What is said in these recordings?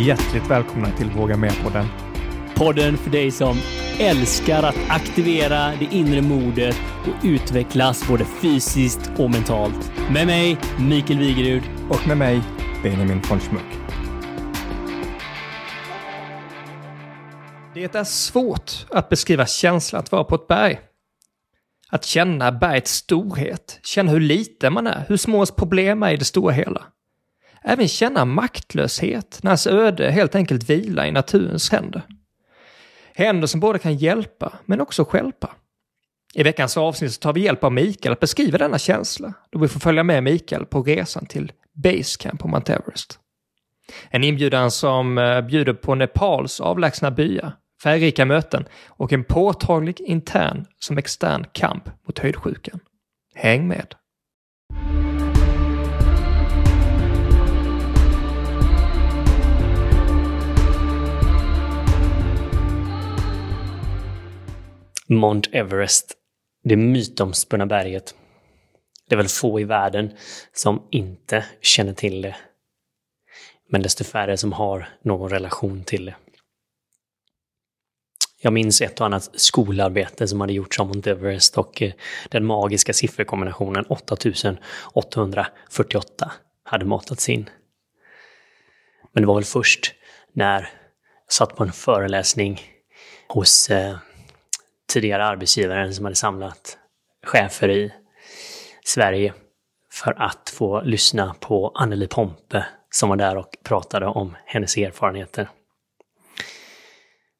Hjärtligt välkomna till Våga Med-podden. Podden för dig som älskar att aktivera det inre modet och utvecklas både fysiskt och mentalt. Med mig, Mikael Wigerud. Och med mig, Benjamin von Schmuck. Det är svårt att beskriva känslan att vara på ett berg. Att känna bergets storhet, känna hur liten man är, hur små ens problem är i det stora hela. Även känna maktlöshet när hans öde helt enkelt vilar i naturens händer. Händer som både kan hjälpa, men också skälpa. I veckans avsnitt så tar vi hjälp av Mikael att beskriva denna känsla, då vi får följa med Mikael på resan till Basecamp på Mount Everest. En inbjudan som eh, bjuder på Nepals avlägsna byar, färgrika möten och en påtaglig intern som extern kamp mot höjdsjukan. Häng med! Mount Everest, det mytomspunna berget. Det är väl få i världen som inte känner till det. Men desto färre som har någon relation till det. Jag minns ett och annat skolarbete som hade gjorts om Mount Everest och eh, den magiska sifferkombinationen 8848 hade matats in. Men det var väl först när jag satt på en föreläsning hos eh, tidigare arbetsgivaren som hade samlat chefer i Sverige för att få lyssna på Anneli Pompe som var där och pratade om hennes erfarenheter.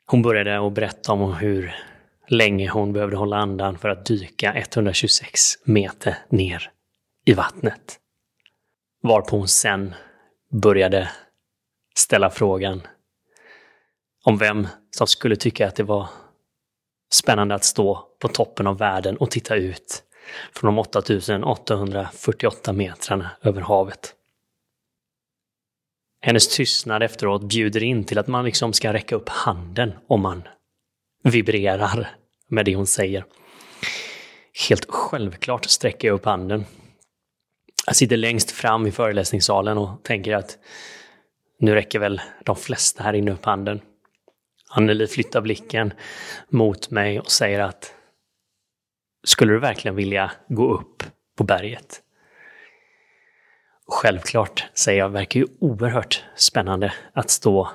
Hon började att berätta om hur länge hon behövde hålla andan för att dyka 126 meter ner i vattnet. Varpå hon sen började ställa frågan om vem som skulle tycka att det var spännande att stå på toppen av världen och titta ut från de 8848 metrarna över havet. Hennes tystnad efteråt bjuder in till att man liksom ska räcka upp handen om man vibrerar med det hon säger. Helt självklart sträcker jag upp handen. Jag sitter längst fram i föreläsningssalen och tänker att nu räcker väl de flesta här inne upp handen. Anneli flyttar blicken mot mig och säger att skulle du verkligen vilja gå upp på berget? Självklart, säger jag, verkar ju oerhört spännande att stå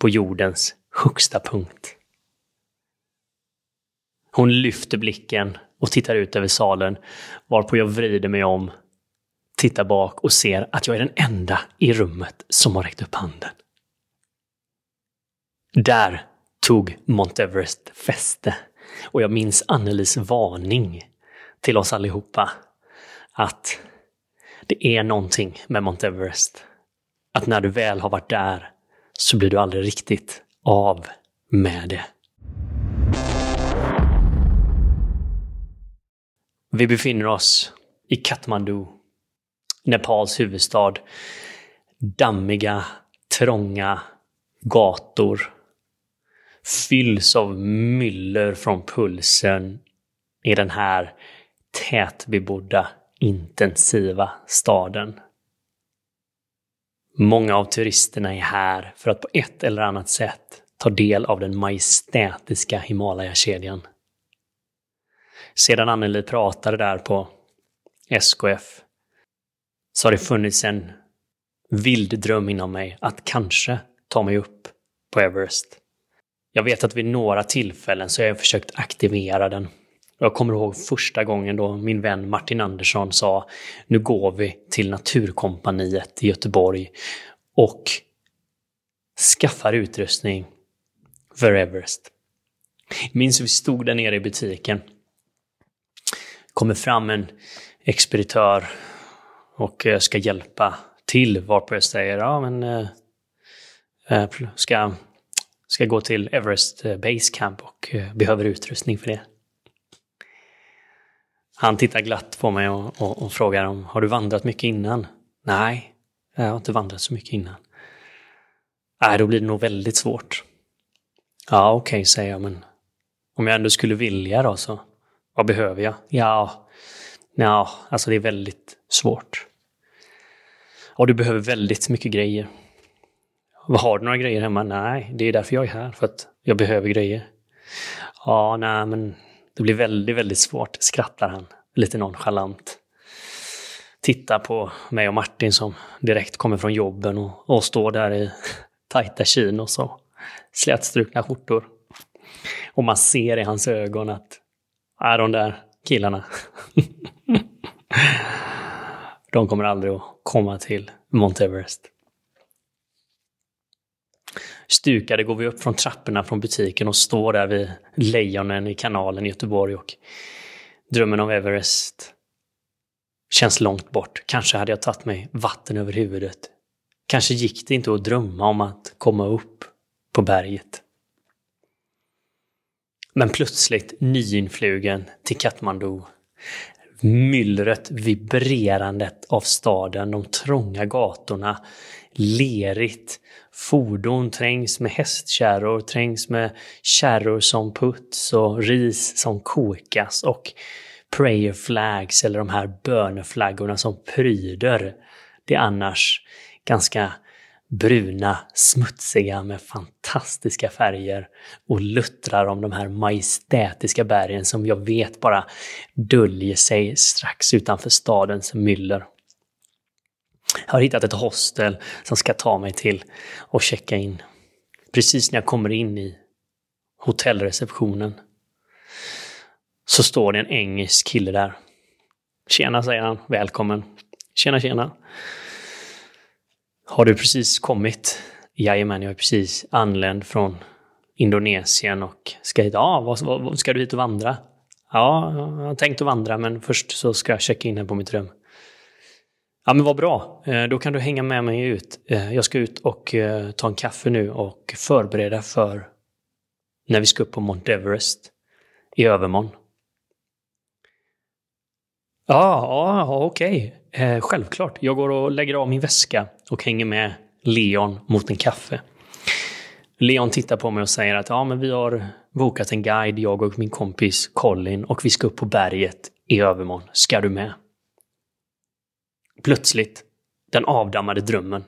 på jordens högsta punkt. Hon lyfter blicken och tittar ut över salen, varpå jag vrider mig om, tittar bak och ser att jag är den enda i rummet som har räckt upp handen. Där tog Mount Everest fäste. Och jag minns Annelies varning till oss allihopa. Att det är någonting med Mount Everest. Att när du väl har varit där så blir du aldrig riktigt av med det. Vi befinner oss i Kathmandu, Nepals huvudstad. Dammiga, trånga gator fylls av myller från pulsen i den här tätbebodda, intensiva staden. Många av turisterna är här för att på ett eller annat sätt ta del av den majestätiska Himalaya-kedjan. Sedan Anneli pratade där på SKF så har det funnits en vild dröm inom mig att kanske ta mig upp på Everest. Jag vet att vid några tillfällen så har jag försökt aktivera den. Jag kommer ihåg första gången då min vän Martin Andersson sa nu går vi till Naturkompaniet i Göteborg och skaffar utrustning för Everest. Jag minns hur vi stod där nere i butiken. kommer fram en expeditör och eh, ska hjälpa till varpå jag säger ja men eh, eh, ska ska gå till Everest eh, Base Camp och eh, behöver utrustning för det. Han tittar glatt på mig och, och, och frågar om har du vandrat mycket innan? Nej, jag har inte vandrat så mycket innan. Nej, då blir det nog väldigt svårt. Ja, okej, okay, säger jag, men om jag ändå skulle vilja då så, vad behöver jag? Ja, ja, alltså det är väldigt svårt. Och du behöver väldigt mycket grejer. Har du några grejer hemma? Nej, det är därför jag är här, för att jag behöver grejer. Ja, nej, men det blir väldigt, väldigt svårt, skrattar han lite nonchalant. Tittar på mig och Martin som direkt kommer från jobben och, och står där i tajta chinos och slätstrukna skjortor. Och man ser i hans ögon att, är de där killarna, de kommer aldrig att komma till Mount Everest. Stukade går vi upp från trapporna från butiken och står där vid lejonen i kanalen i Göteborg och drömmen om Everest känns långt bort. Kanske hade jag tagit mig vatten över huvudet. Kanske gick det inte att drömma om att komma upp på berget. Men plötsligt nyinflugen till Katmandu. Myllret, vibrerandet av staden, de trånga gatorna, lerigt. Fordon trängs med hästkärror, trängs med kärror som puts och ris som kokas och prayer flags eller de här böneflaggorna som pryder det annars ganska bruna, smutsiga med fantastiska färger och luttrar om de här majestätiska bergen som jag vet bara döljer sig strax utanför stadens myller. Jag har hittat ett hostel som ska ta mig till och checka in. Precis när jag kommer in i hotellreceptionen så står det en engelsk kille där. Tjena, säger han. Välkommen. Tjena, tjena. Har du precis kommit? Jajamän, jag är precis anländ från Indonesien och ska hit. Ja, vad, vad, ska du hit och vandra? Ja, jag har tänkt att vandra, men först så ska jag checka in här på mitt rum. Ja, men vad bra. Eh, då kan du hänga med mig ut. Eh, jag ska ut och eh, ta en kaffe nu och förbereda för när vi ska upp på Mount Everest i övermorgon. Ja, ja okej. Okay. Självklart. Jag går och lägger av min väska och hänger med Leon mot en kaffe. Leon tittar på mig och säger att ja, men vi har bokat en guide, jag och min kompis Colin, och vi ska upp på berget i övermorgon. Ska du med? Plötsligt, den avdammade drömmen.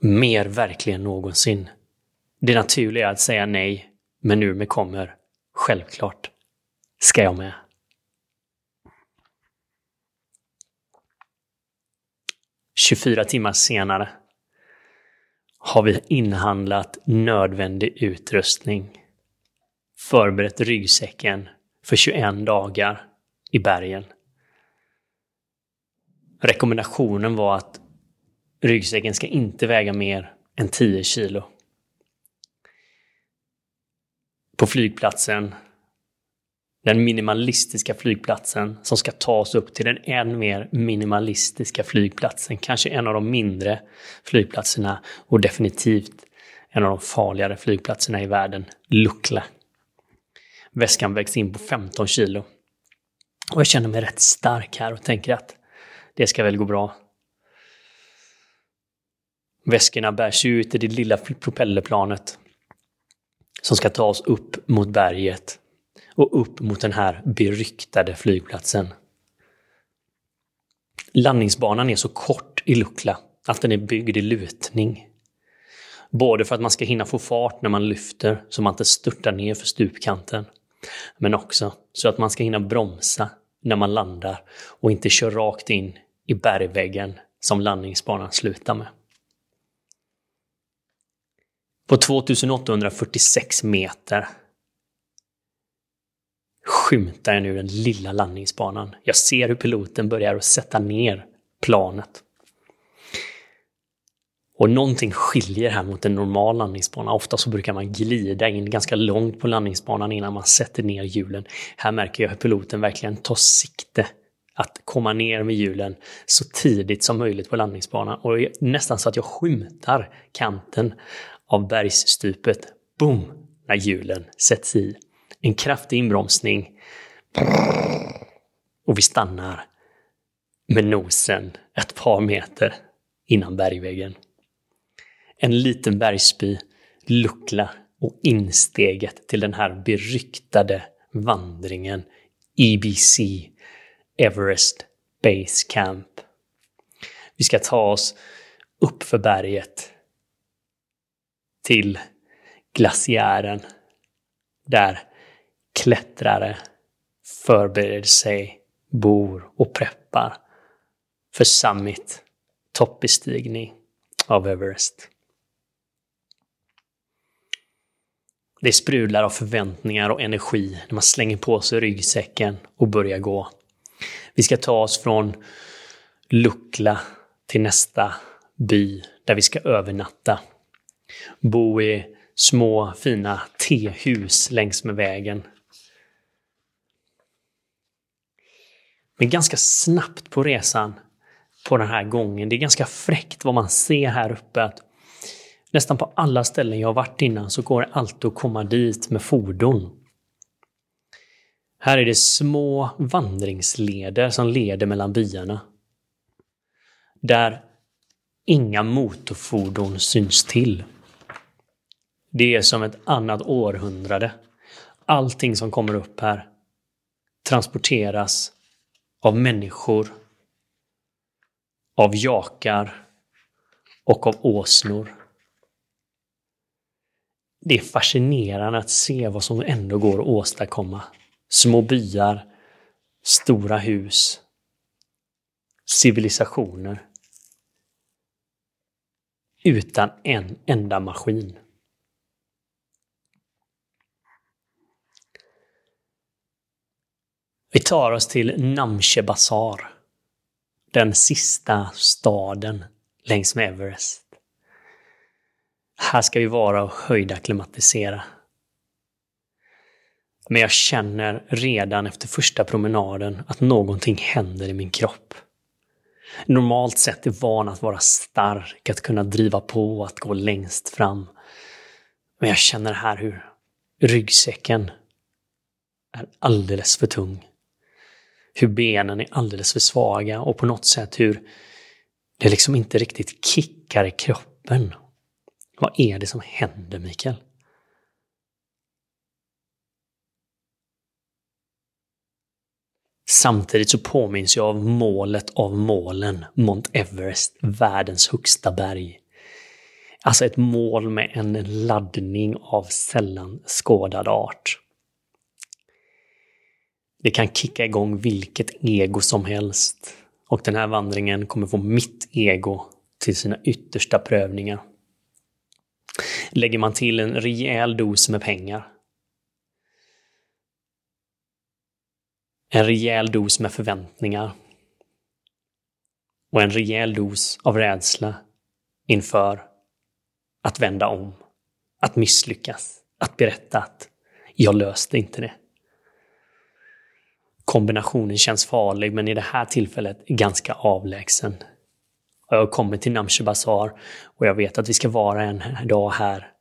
Mer verklig än någonsin. Det naturliga är att säga nej, men nu med kommer, självklart, ska jag med. –24 timmar senare har vi inhandlat nödvändig utrustning, förberett ryggsäcken för 21 dagar i bergen. Rekommendationen var att ryggsäcken ska inte väga mer än 10 kilo. På flygplatsen, den minimalistiska flygplatsen som ska ta oss upp till den än mer minimalistiska flygplatsen, kanske en av de mindre flygplatserna och definitivt en av de farligare flygplatserna i världen, Lukla. Väskan vägs in på 15 kilo. Och jag känner mig rätt stark här och tänker att det ska väl gå bra. Väskorna bärs ut i det lilla propellerplanet som ska ta oss upp mot berget och upp mot den här beryktade flygplatsen. Landningsbanan är så kort i Lukla att den är byggd i lutning. Både för att man ska hinna få fart när man lyfter så man inte störtar ner för stupkanten. Men också så att man ska hinna bromsa när man landar och inte kör rakt in i bergväggen som landningsbanan slutar med. På 2846 meter skymtar jag nu den lilla landningsbanan. Jag ser hur piloten börjar att sätta ner planet. Och någonting skiljer här mot en normal landningsbana. Ofta så brukar man glida in ganska långt på landningsbanan innan man sätter ner hjulen. Här märker jag hur piloten verkligen tar sikte att komma ner med hjulen så tidigt som möjligt på landningsbanan. Och nästan så att jag skymtar kanten av bergsstupet. Boom! När hjulen sätts i. En kraftig inbromsning. Och vi stannar med nosen ett par meter innan bergväggen. En liten bergsby, Lukla och insteget till den här beryktade vandringen EBC Everest Base Camp. Vi ska ta oss upp för berget till glaciären där klättrare förbereder sig, bor och preppar för summit, toppbestigning av Everest. Det sprudlar av förväntningar och energi när man slänger på sig ryggsäcken och börjar gå. Vi ska ta oss från Lukla till nästa by där vi ska övernatta. Bo i små fina tehus längs med vägen. Men ganska snabbt på resan på den här gången, det är ganska fräckt vad man ser här uppe. Att nästan på alla ställen jag har varit innan så går det alltid att komma dit med fordon. Här är det små vandringsleder som leder mellan byarna. Där inga motorfordon syns till. Det är som ett annat århundrade. Allting som kommer upp här transporteras av människor, av jakar och av åsnor. Det är fascinerande att se vad som ändå går att åstadkomma. Små byar, stora hus, civilisationer. Utan en enda maskin. Vi tar oss till Namche Bazaar. Den sista staden längs med Everest. Här ska vi vara och höjda klimatisera. Men jag känner redan efter första promenaden att någonting händer i min kropp. Normalt sett är van att vara stark, att kunna driva på, att gå längst fram. Men jag känner här hur ryggsäcken är alldeles för tung. Hur benen är alldeles för svaga och på något sätt hur det liksom inte riktigt kickar i kroppen. Vad är det som händer, Mikael? Samtidigt så påminns jag av målet av målen, Mount Everest, världens högsta berg. Alltså ett mål med en laddning av sällan skådad art. Det kan kicka igång vilket ego som helst. Och den här vandringen kommer få mitt ego till sina yttersta prövningar. Lägger man till en rejäl dos med pengar. En rejäl dos med förväntningar. Och en rejäl dos av rädsla inför att vända om. Att misslyckas. Att berätta att jag löste inte det. Kombinationen känns farlig, men i det här tillfället ganska avlägsen. Jag har kommit till Namche Bazaar och jag vet att vi ska vara en dag här.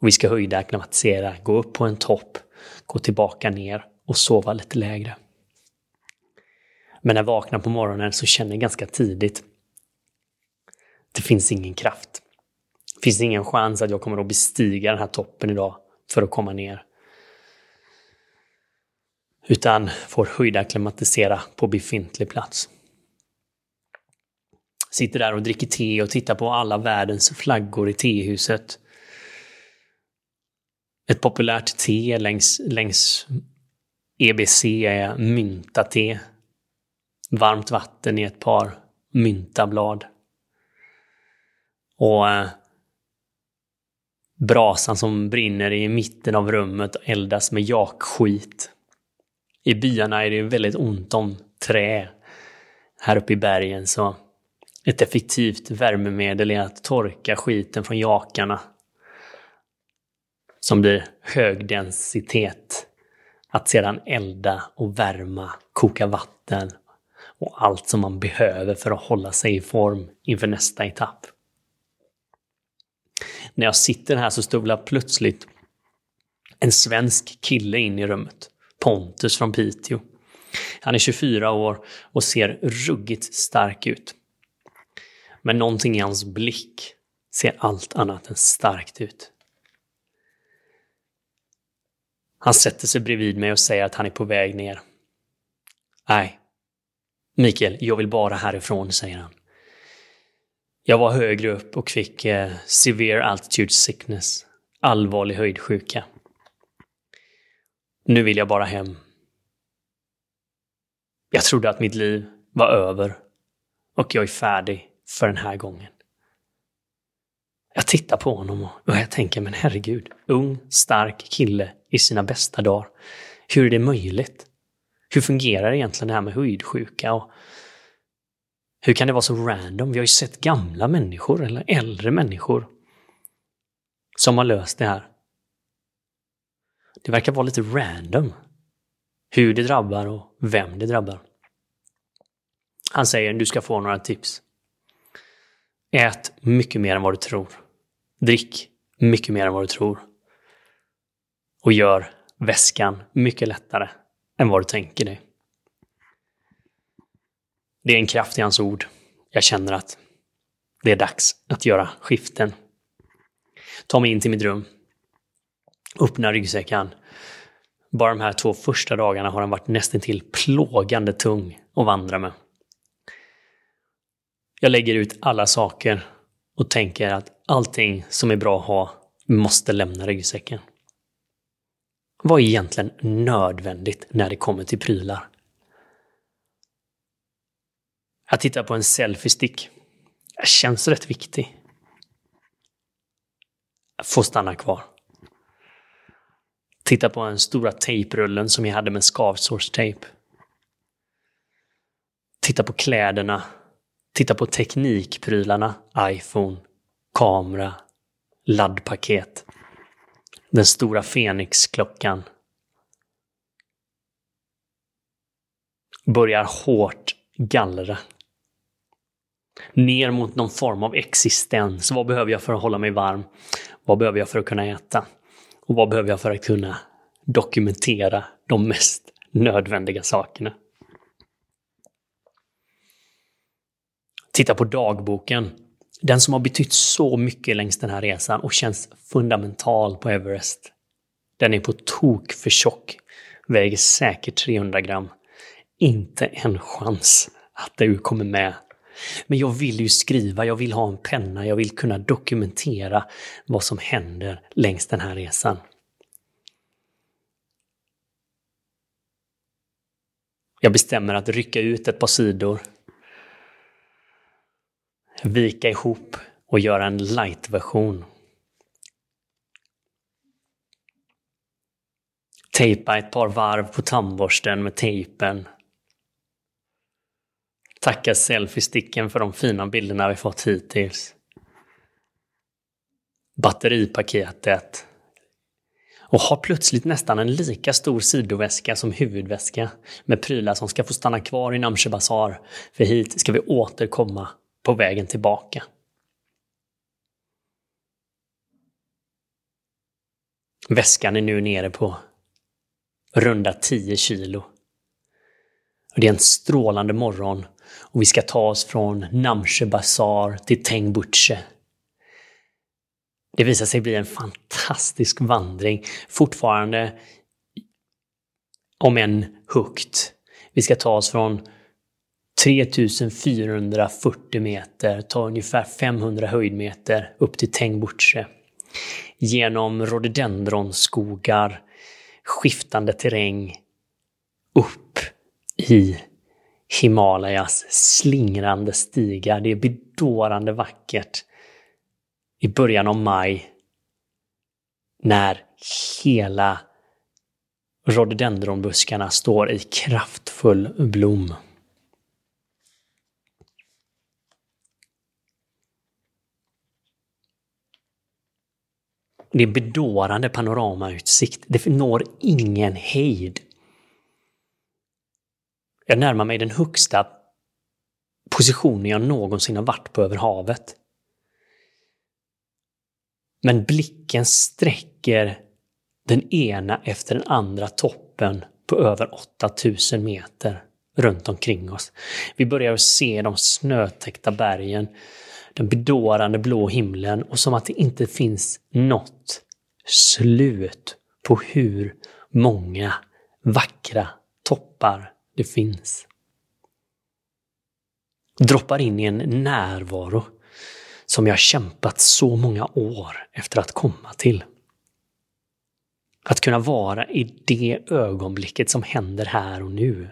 Och vi ska höjda, acklimatisera, gå upp på en topp, gå tillbaka ner och sova lite lägre. Men när jag vaknar på morgonen så känner jag ganska tidigt det finns ingen kraft. Det finns ingen chans att jag kommer att bestiga den här toppen idag för att komma ner. Utan får höjda klimatisera på befintlig plats. Sitter där och dricker te och tittar på alla världens flaggor i tehuset. Ett populärt te längs, längs EBC är myntate. Varmt vatten i ett par myntablad. Och eh, brasan som brinner i mitten av rummet eldas med jakskit. I byarna är det väldigt ont om trä här uppe i bergen så ett effektivt värmemedel är att torka skiten från jakarna. Som blir hög densitet. Att sedan elda och värma, koka vatten och allt som man behöver för att hålla sig i form inför nästa etapp. När jag sitter här så stövlar plötsligt en svensk kille in i rummet. Pontus från Piteå. Han är 24 år och ser ruggigt stark ut. Men någonting i hans blick ser allt annat än starkt ut. Han sätter sig bredvid mig och säger att han är på väg ner. Nej, Mikael, jag vill bara härifrån, säger han. Jag var högre upp och fick eh, severe altitude sickness, allvarlig höjdsjuka. Nu vill jag bara hem. Jag trodde att mitt liv var över och jag är färdig för den här gången. Jag tittar på honom och jag tänker, men herregud, ung, stark kille i sina bästa dagar. Hur är det möjligt? Hur fungerar egentligen det här med höjdsjuka? Och hur kan det vara så random? Vi har ju sett gamla människor eller äldre människor som har löst det här. Det verkar vara lite random hur det drabbar och vem det drabbar. Han säger du ska få några tips. Ät mycket mer än vad du tror. Drick mycket mer än vad du tror. Och gör väskan mycket lättare än vad du tänker dig. Det är en kraft i hans ord. Jag känner att det är dags att göra skiften. Ta mig in till mitt rum. Öppna ryggsäcken. Bara de här två första dagarna har den varit nästan till plågande tung att vandra med. Jag lägger ut alla saker och tänker att allting som är bra att ha måste lämna ryggsäcken. Vad är egentligen nödvändigt när det kommer till prylar? Jag tittar på en selfiestick. Jag känns rätt viktig. Jag får stanna kvar. Titta på den stora tejprullen som jag hade med skavsårstejp. Titta på kläderna. Titta på teknikprylarna. iPhone, kamera, laddpaket. Den stora Fenix-klockan. Börjar hårt gallra. Ner mot någon form av existens. Vad behöver jag för att hålla mig varm? Vad behöver jag för att kunna äta? Och vad behöver jag för att kunna dokumentera de mest nödvändiga sakerna? Titta på dagboken. Den som har betytt så mycket längs den här resan och känns fundamental på Everest. Den är på tok för tjock. Väger säkert 300 gram. Inte en chans att du kommer med. Men jag vill ju skriva, jag vill ha en penna, jag vill kunna dokumentera vad som händer längs den här resan. Jag bestämmer att rycka ut ett par sidor vika ihop och göra en light-version. Tejpa ett par varv på tandborsten med tejpen. Tacka selfiesticken för de fina bilderna vi fått hittills. Batteripaketet. Och har plötsligt nästan en lika stor sidoväska som huvudväska med prylar som ska få stanna kvar i Namche Bazaar. För hit ska vi återkomma på vägen tillbaka. Väskan är nu nere på runda 10 kilo. Det är en strålande morgon och vi ska ta oss från Namche Bazaar till Tengbuche. Det visar sig bli en fantastisk vandring, fortfarande om en högt. Vi ska ta oss från 3440 meter, ta ungefär 500 höjdmeter upp till Tengbuche. Genom rhododendronskogar, skiftande terräng, upp i Himalayas slingrande stigar. Det är bedårande vackert i början av maj när hela rhododendronbuskarna står i kraftfull blom. Det är bedårande panoramautsikt. Det når ingen hejd. Jag närmar mig den högsta positionen jag någonsin har varit på över havet. Men blicken sträcker den ena efter den andra toppen på över 8000 meter runt omkring oss. Vi börjar se de snötäckta bergen den bedårande blå himlen och som att det inte finns något slut på hur många vackra toppar det finns. Droppar in i en närvaro som jag kämpat så många år efter att komma till. Att kunna vara i det ögonblicket som händer här och nu.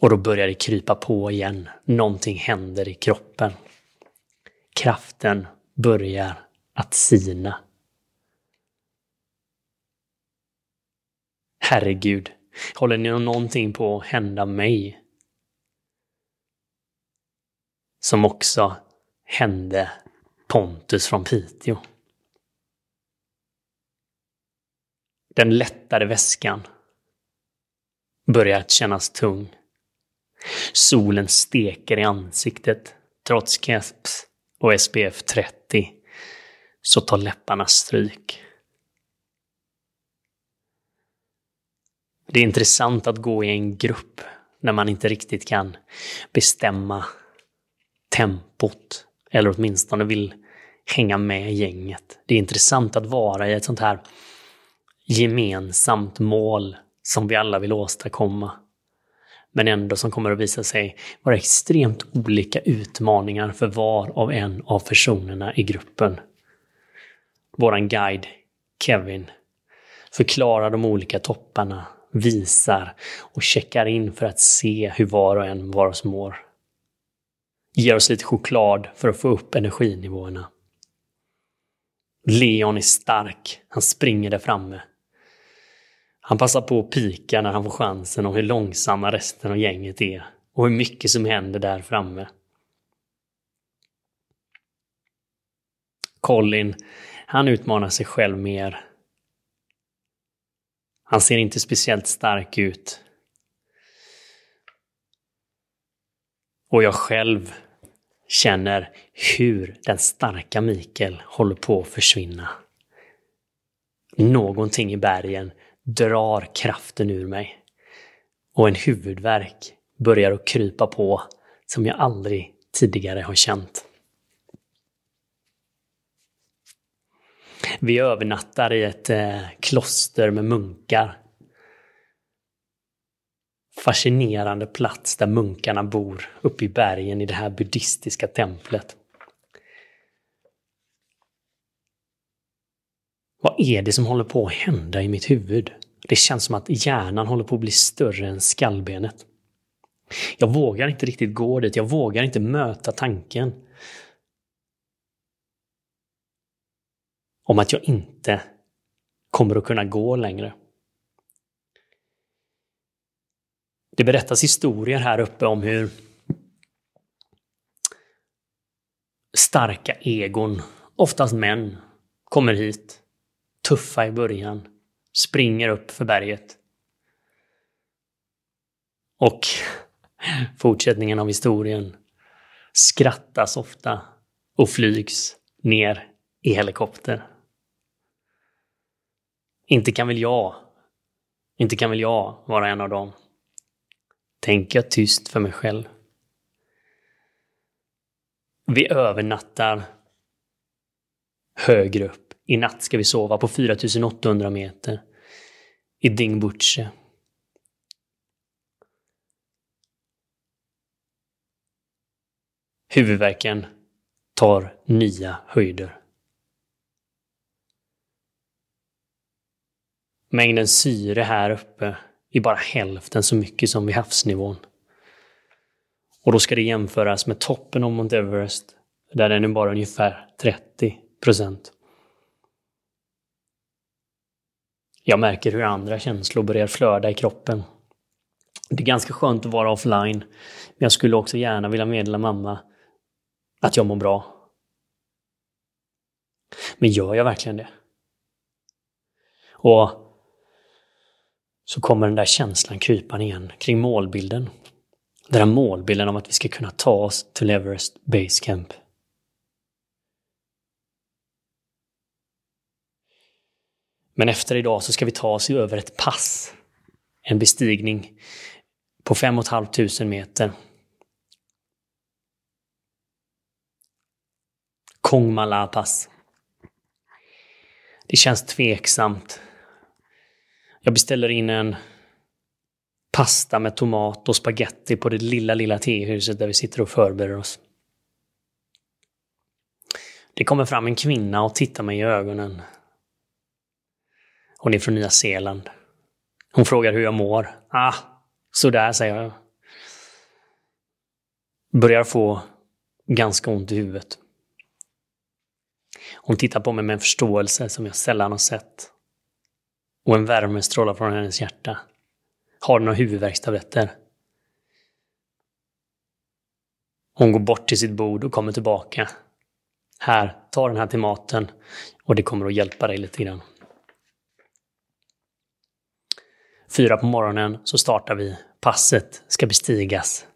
Och då börjar det krypa på igen. Någonting händer i kroppen. Kraften börjar att sina. Herregud, håller ni någonting på att hända mig? Som också hände Pontus från Piteå. Den lättare väskan börjar att kännas tung. Solen steker i ansiktet trots keps och SPF 30 så tar läpparna stryk. Det är intressant att gå i en grupp när man inte riktigt kan bestämma tempot eller åtminstone vill hänga med gänget. Det är intressant att vara i ett sånt här gemensamt mål som vi alla vill åstadkomma. Men ändå som kommer att visa sig vara extremt olika utmaningar för var och en av personerna i gruppen. Våran guide, Kevin, förklarar de olika topparna, visar och checkar in för att se hur var och en var oss mår. Ger oss lite choklad för att få upp energinivåerna. Leon är stark. Han springer där framme. Han passar på att pika när han får chansen om hur långsamma resten av gänget är och hur mycket som händer där framme. Colin, han utmanar sig själv mer. Han ser inte speciellt stark ut. Och jag själv känner hur den starka Mikael håller på att försvinna. Någonting i bergen drar kraften ur mig. Och en huvudvärk börjar att krypa på som jag aldrig tidigare har känt. Vi övernattar i ett eh, kloster med munkar. Fascinerande plats där munkarna bor uppe i bergen i det här buddhistiska templet. Vad är det som håller på att hända i mitt huvud? Det känns som att hjärnan håller på att bli större än skallbenet. Jag vågar inte riktigt gå dit, jag vågar inte möta tanken. Om att jag inte kommer att kunna gå längre. Det berättas historier här uppe om hur starka egon, oftast män, kommer hit tuffa i början, springer upp för berget. Och fortsättningen av historien skrattas ofta och flygs ner i helikopter. Inte kan väl jag, inte kan väl jag vara en av dem. Tänker jag tyst för mig själv. Vi övernattar högre upp. I natt ska vi sova på 4800 meter i Dingbuche. Huvudvärken tar nya höjder. Mängden syre här uppe är bara hälften så mycket som vid havsnivån. Och då ska det jämföras med toppen av Mount Everest, där den är bara ungefär 30 procent. Jag märker hur andra känslor börjar flöda i kroppen. Det är ganska skönt att vara offline, men jag skulle också gärna vilja meddela mamma att jag mår bra. Men gör jag verkligen det? Och så kommer den där känslan krypan igen kring målbilden. Den där målbilden om att vi ska kunna ta oss till Everest Base Camp. Men efter idag så ska vi ta oss över ett pass. En bestigning på 5 500 meter. Kongmala pass. Det känns tveksamt. Jag beställer in en pasta med tomat och spaghetti på det lilla, lilla tehuset där vi sitter och förbereder oss. Det kommer fram en kvinna och tittar mig i ögonen. Hon är från Nya Zeeland. Hon frågar hur jag mår. Ah, sådär, säger jag. Börjar få ganska ont i huvudet. Hon tittar på mig med en förståelse som jag sällan har sett. Och en värme strålar från hennes hjärta. Har du några huvudvärkstabletter? Hon går bort till sitt bord och kommer tillbaka. Här, ta den här till maten och det kommer att hjälpa dig lite grann. Fyra på morgonen så startar vi. Passet ska bestigas.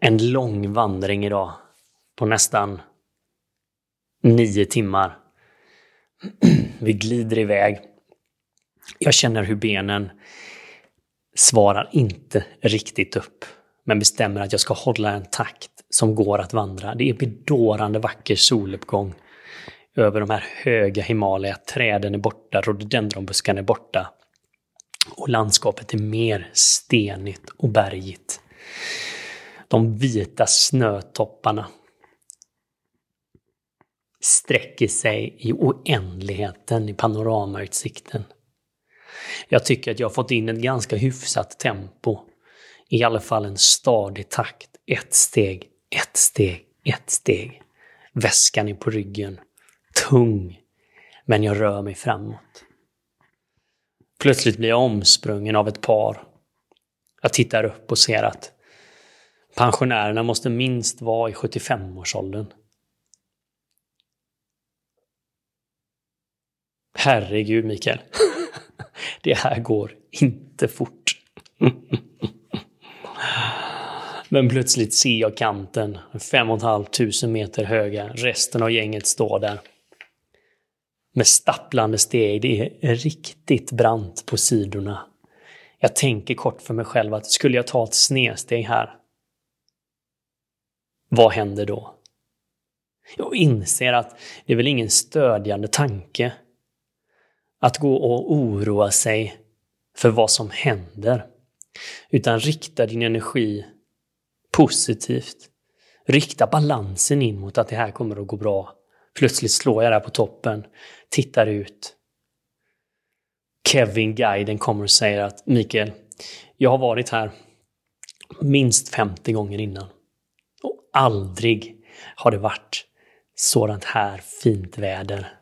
En lång vandring idag på nästan nio timmar. Vi glider iväg. Jag känner hur benen svarar inte riktigt upp, men bestämmer att jag ska hålla en takt som går att vandra. Det är bedårande vacker soluppgång över de här höga Himalaya. Träden är borta, rhododendronbuskarna är borta. Och landskapet är mer stenigt och bergigt. De vita snötopparna sträcker sig i oändligheten i panoramautsikten. Jag tycker att jag har fått in ett ganska hyfsat tempo. I alla fall en stadig takt. Ett steg, ett steg, ett steg. Väskan är på ryggen. Tung. Men jag rör mig framåt. Plötsligt blir jag omsprungen av ett par. Jag tittar upp och ser att pensionärerna måste minst vara i 75-årsåldern. Herregud, Mikael. Det här går inte fort. Men plötsligt ser jag kanten, fem och ett halvt tusen meter höga. Resten av gänget står där. Med stapplande steg. Det är riktigt brant på sidorna. Jag tänker kort för mig själv att skulle jag ta ett snedsteg här, vad händer då? Jag inser att det är väl ingen stödjande tanke att gå och oroa sig för vad som händer. Utan rikta din energi positivt. Rikta balansen in mot att det här kommer att gå bra. Plötsligt slår jag där på toppen, tittar ut. Kevin, guiden, kommer och säger att Mikael, jag har varit här minst 50 gånger innan. Och aldrig har det varit sådant här fint väder.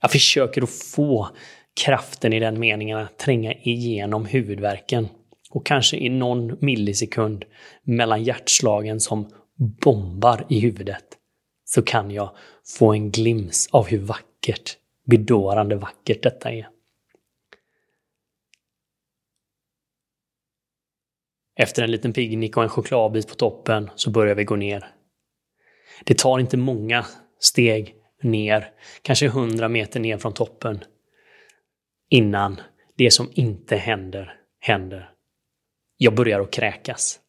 Jag försöker att få kraften i den meningen att tränga igenom huvudverken och kanske i någon millisekund mellan hjärtslagen som bombar i huvudet så kan jag få en glims av hur vackert, bedårande vackert detta är. Efter en liten picknick och en chokladbit på toppen så börjar vi gå ner. Det tar inte många steg ner, kanske 100 meter ner från toppen, innan det som inte händer, händer. Jag börjar att kräkas.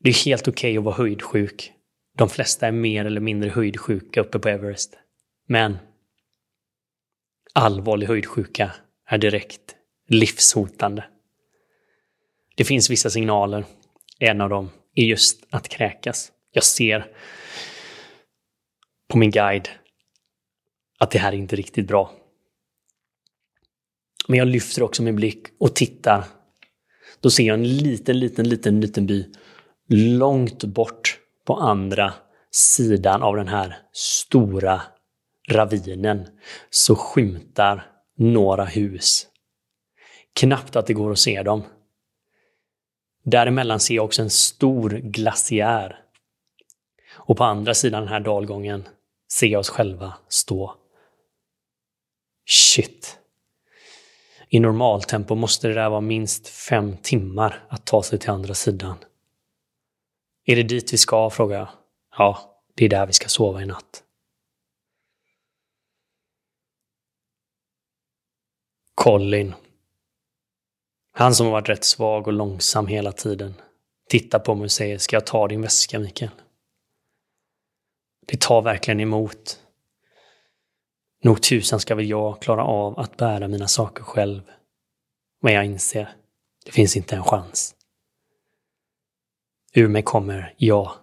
Det är helt okej okay att vara höjdsjuk. De flesta är mer eller mindre höjdsjuka uppe på Everest. Men allvarlig höjdsjuka är direkt livshotande. Det finns vissa signaler. En av dem är just att kräkas. Jag ser på min guide att det här är inte riktigt bra. Men jag lyfter också min blick och tittar. Då ser jag en liten, liten, liten, liten by långt bort på andra sidan av den här stora ravinen så skymtar några hus. Knappt att det går att se dem. Däremellan ser jag också en stor glaciär. Och på andra sidan den här dalgången ser jag oss själva stå. Shit. I normaltempo måste det där vara minst fem timmar att ta sig till andra sidan. Är det dit vi ska? frågar jag. Ja, det är där vi ska sova i natt. Colin. Han som har varit rätt svag och långsam hela tiden. Tittar på mig och säger, ska jag ta din väska Mikael? Det tar verkligen emot. Nog tusan ska väl jag klara av att bära mina saker själv. Men jag inser, det finns inte en chans. Ur mig kommer ja,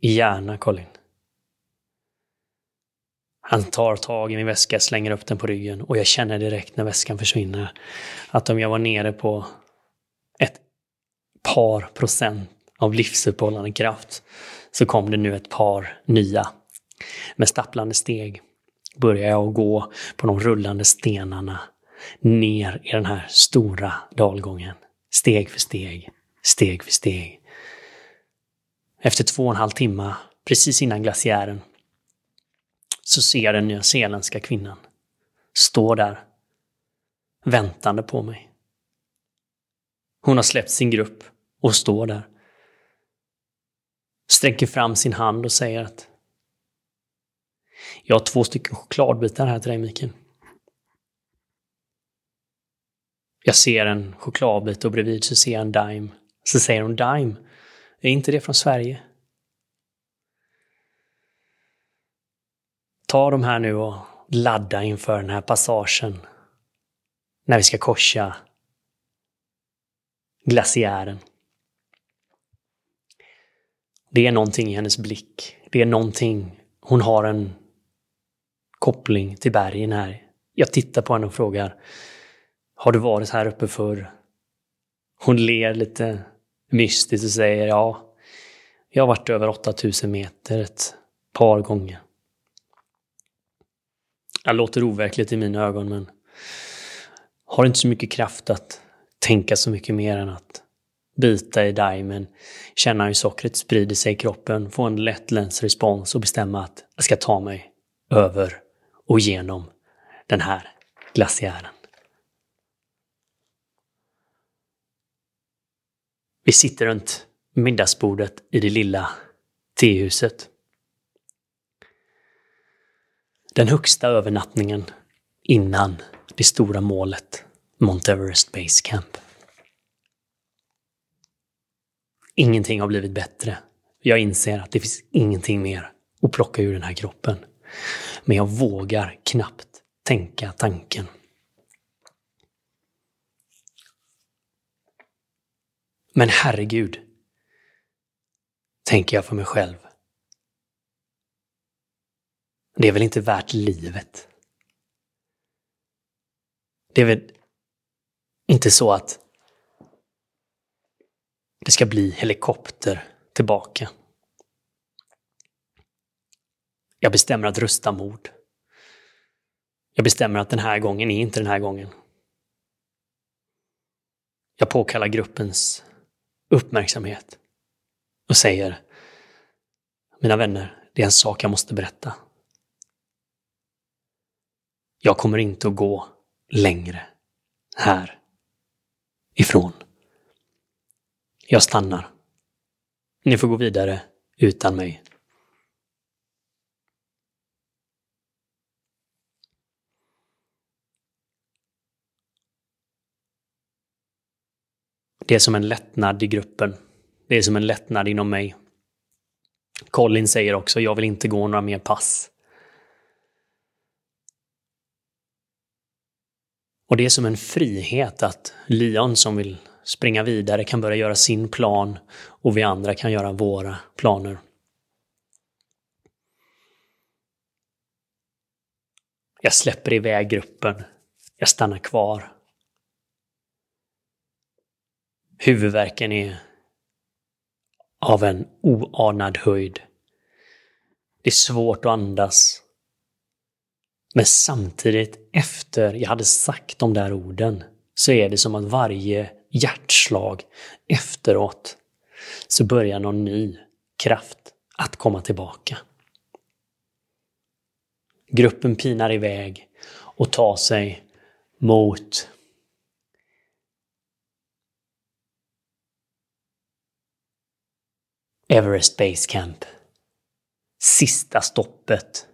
gärna Colin. Han tar tag i min väska, slänger upp den på ryggen och jag känner direkt när väskan försvinner att om jag var nere på ett par procent av livsuppehållande kraft så kom det nu ett par nya. Med stapplande steg börjar jag gå på de rullande stenarna ner i den här stora dalgången. Steg för steg, steg för steg. Efter två och en halv timme, precis innan glaciären, så ser jag den nyzeeländska kvinnan stå där, väntande på mig. Hon har släppt sin grupp och står där. Sträcker fram sin hand och säger att jag har två stycken chokladbitar här till dig, Mikael. Jag ser en chokladbit och bredvid så ser jag en Dime. Så säger hon Dime, är inte det från Sverige? Ta de här nu och ladda inför den här passagen. När vi ska korsa glaciären. Det är någonting i hennes blick. Det är någonting. Hon har en koppling till bergen här. Jag tittar på henne och frågar Har du varit här uppe förr? Hon ler lite mystiskt och säger ja, jag har varit över 8000 meter ett par gånger. Det låter overkligt i mina ögon men har inte så mycket kraft att tänka så mycket mer än att bita i dimen, känna hur sockret sprider sig i kroppen, få en lätt länsrespons och bestämma att jag ska ta mig över och genom den här glaciären. Vi sitter runt middagsbordet i det lilla tehuset. Den högsta övernattningen innan det stora målet, Mount Everest Base Camp. Ingenting har blivit bättre. Jag inser att det finns ingenting mer att plocka ur den här kroppen. Men jag vågar knappt tänka tanken. Men herregud, tänker jag för mig själv. Det är väl inte värt livet? Det är väl inte så att det ska bli helikopter tillbaka. Jag bestämmer att rösta mord. Jag bestämmer att den här gången är inte den här gången. Jag påkallar gruppens uppmärksamhet och säger Mina vänner, det är en sak jag måste berätta. Jag kommer inte att gå längre här ifrån. Jag stannar. Ni får gå vidare utan mig. Det är som en lättnad i gruppen. Det är som en lättnad inom mig. Colin säger också, jag vill inte gå några mer pass. Och det är som en frihet att Leon som vill springa vidare kan börja göra sin plan och vi andra kan göra våra planer. Jag släpper iväg gruppen. Jag stannar kvar. Huvudvärken är av en oanad höjd. Det är svårt att andas. Men samtidigt efter jag hade sagt de där orden så är det som att varje hjärtslag efteråt så börjar någon ny kraft att komma tillbaka. Gruppen pinar iväg och tar sig mot Everest Base Camp. Sista stoppet.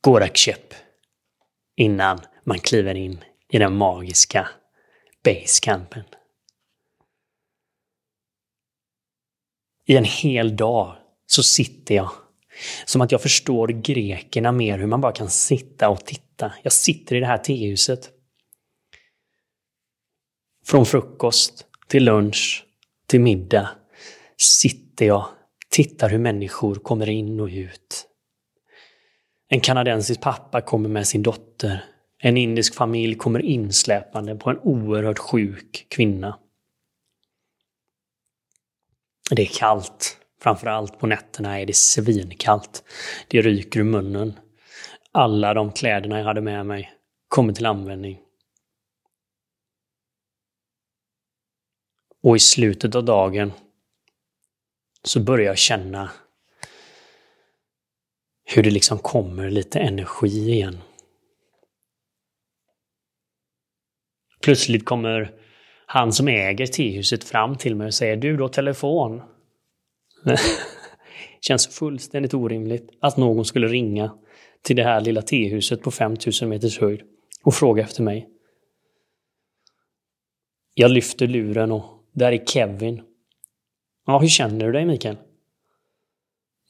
Gorakchep. Innan man kliver in i den magiska basecampen. I en hel dag så sitter jag Som att jag förstår grekerna mer, hur man bara kan sitta och titta. Jag sitter i det här tehuset. Från frukost till lunch till middag sitter jag, tittar hur människor kommer in och ut. En kanadensisk pappa kommer med sin dotter. En indisk familj kommer insläpande på en oerhört sjuk kvinna. Det är kallt. Framförallt på nätterna är det svinkallt. Det ryker ur munnen. Alla de kläderna jag hade med mig kommer till användning. Och i slutet av dagen så börjar jag känna hur det liksom kommer lite energi igen. Plötsligt kommer han som äger tehuset fram till mig och säger Du då telefon? Känns fullständigt orimligt att någon skulle ringa till det här lilla tehuset på 5000 meters höjd och fråga efter mig. Jag lyfter luren och där är Kevin. Ja, hur känner du dig Mikael?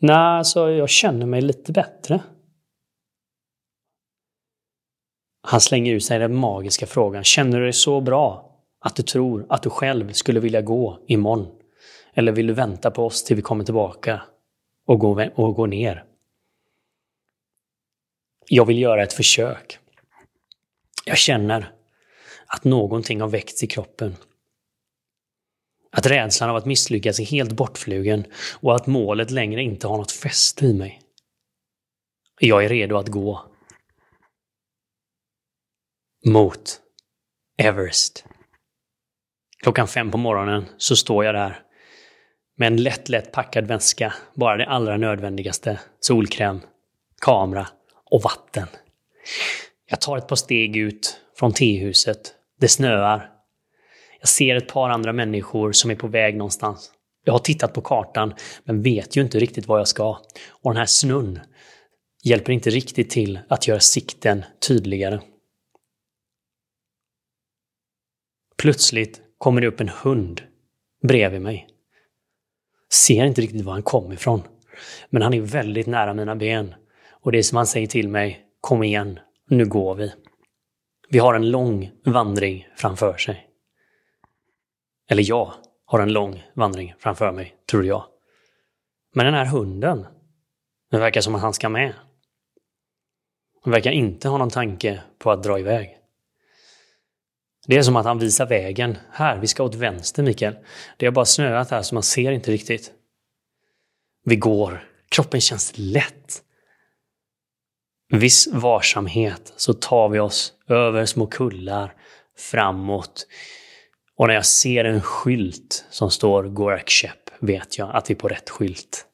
Nej, alltså jag känner mig lite bättre. Han slänger ut sig den magiska frågan. Känner du dig så bra att du tror att du själv skulle vilja gå imorgon? Eller vill du vänta på oss till vi kommer tillbaka och gå, och går ner? Jag vill göra ett försök. Jag känner att någonting har väckts i kroppen. Att rädslan av att misslyckas är helt bortflugen och att målet längre inte har något fäste i mig. Jag är redo att gå. Mot Everest. Klockan fem på morgonen så står jag där med en lätt, lätt packad väska. Bara det allra nödvändigaste. Solkräm, kamera och vatten. Jag tar ett par steg ut från tehuset. Det snöar. Jag ser ett par andra människor som är på väg någonstans. Jag har tittat på kartan, men vet ju inte riktigt var jag ska. Och den här snön hjälper inte riktigt till att göra sikten tydligare. Plötsligt kommer det upp en hund bredvid mig. Ser inte riktigt var han kom ifrån. Men han är väldigt nära mina ben. Och det är som han säger till mig, kom igen, nu går vi. Vi har en lång vandring framför sig. Eller jag har en lång vandring framför mig, tror jag. Men den här hunden, det verkar som att han ska med. Han verkar inte ha någon tanke på att dra iväg. Det är som att han visar vägen. Här, vi ska åt vänster Mikael. Det har bara snöat här så man ser inte riktigt. Vi går. Kroppen känns lätt. Viss varsamhet så tar vi oss över små kullar framåt. Och när jag ser en skylt som står Gorakshep vet jag att vi är på rätt skylt.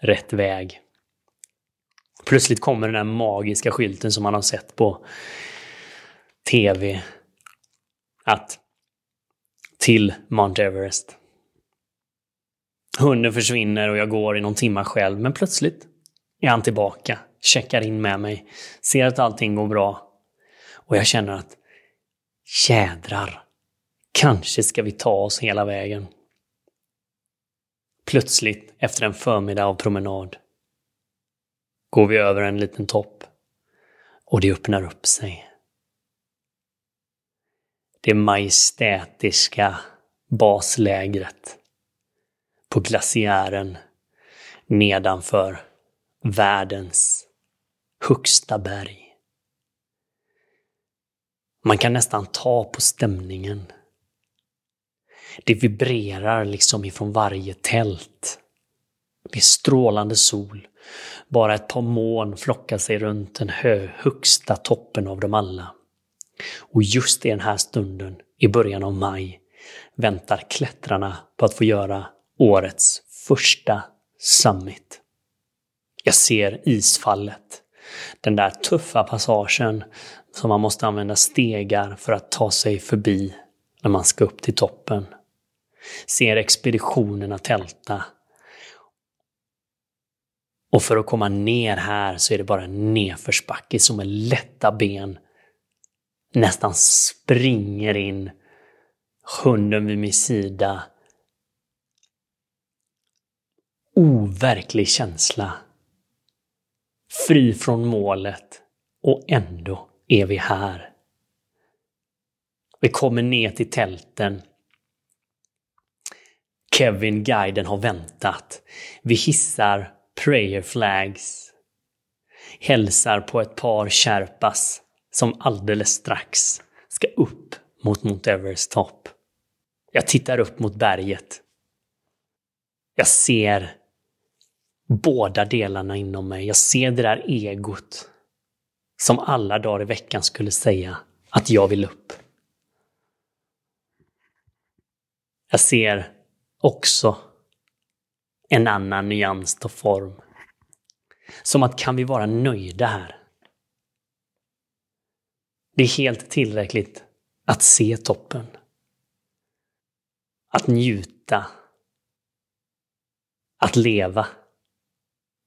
Rätt väg. Plötsligt kommer den där magiska skylten som man har sett på TV att till Mount Everest. Hunden försvinner och jag går i någon timma själv, men plötsligt är han tillbaka, checkar in med mig, ser att allting går bra. Och jag känner att jädrar, kanske ska vi ta oss hela vägen. Plötsligt, efter en förmiddag av promenad, går vi över en liten topp och det öppnar upp sig det majestätiska baslägret på glaciären nedanför världens högsta berg. Man kan nästan ta på stämningen. Det vibrerar liksom ifrån varje tält. Det är strålande sol. Bara ett par moln flockar sig runt den högsta toppen av dem alla. Och just i den här stunden, i början av maj, väntar klättrarna på att få göra årets första summit. Jag ser isfallet. Den där tuffa passagen som man måste använda stegar för att ta sig förbi när man ska upp till toppen. Ser expeditionerna tälta. Och för att komma ner här så är det bara en nedförsbacke som med lätta ben nästan springer in. Hunden vid min sida. Overklig känsla fri från målet och ändå är vi här. Vi kommer ner till tälten. Kevin, guiden, har väntat. Vi hissar prayer flags. Hälsar på ett par kärpas som alldeles strax ska upp mot Mount Everest topp. Jag tittar upp mot berget. Jag ser båda delarna inom mig. Jag ser det där egot som alla dagar i veckan skulle säga att jag vill upp. Jag ser också en annan nyans och form. Som att kan vi vara nöjda här? Det är helt tillräckligt att se toppen. Att njuta. Att leva.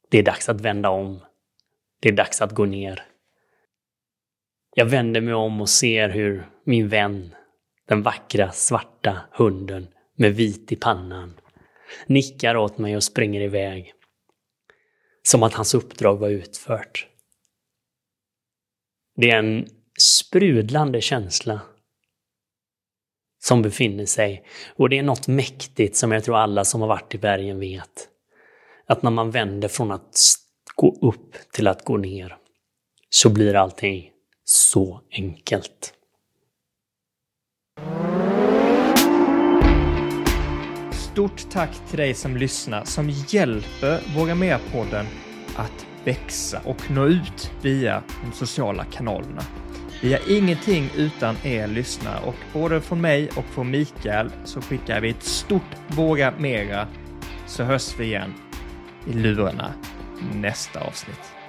Det är dags att vända om. Det är dags att gå ner. Jag vänder mig om och ser hur min vän, den vackra svarta hunden med vit i pannan, nickar åt mig och springer iväg. Som att hans uppdrag var utfört. Det är en sprudlande känsla som befinner sig. Och det är något mäktigt som jag tror alla som har varit i bergen vet. Att när man vänder från att gå upp till att gå ner så blir allting så enkelt. Stort tack till dig som lyssnar, som hjälper Våga Mer-podden att växa och nå ut via de sociala kanalerna. Vi har ingenting utan er lyssnare och både från mig och från Mikael så skickar vi ett stort Våga Mera så hörs vi igen i lurarna nästa avsnitt.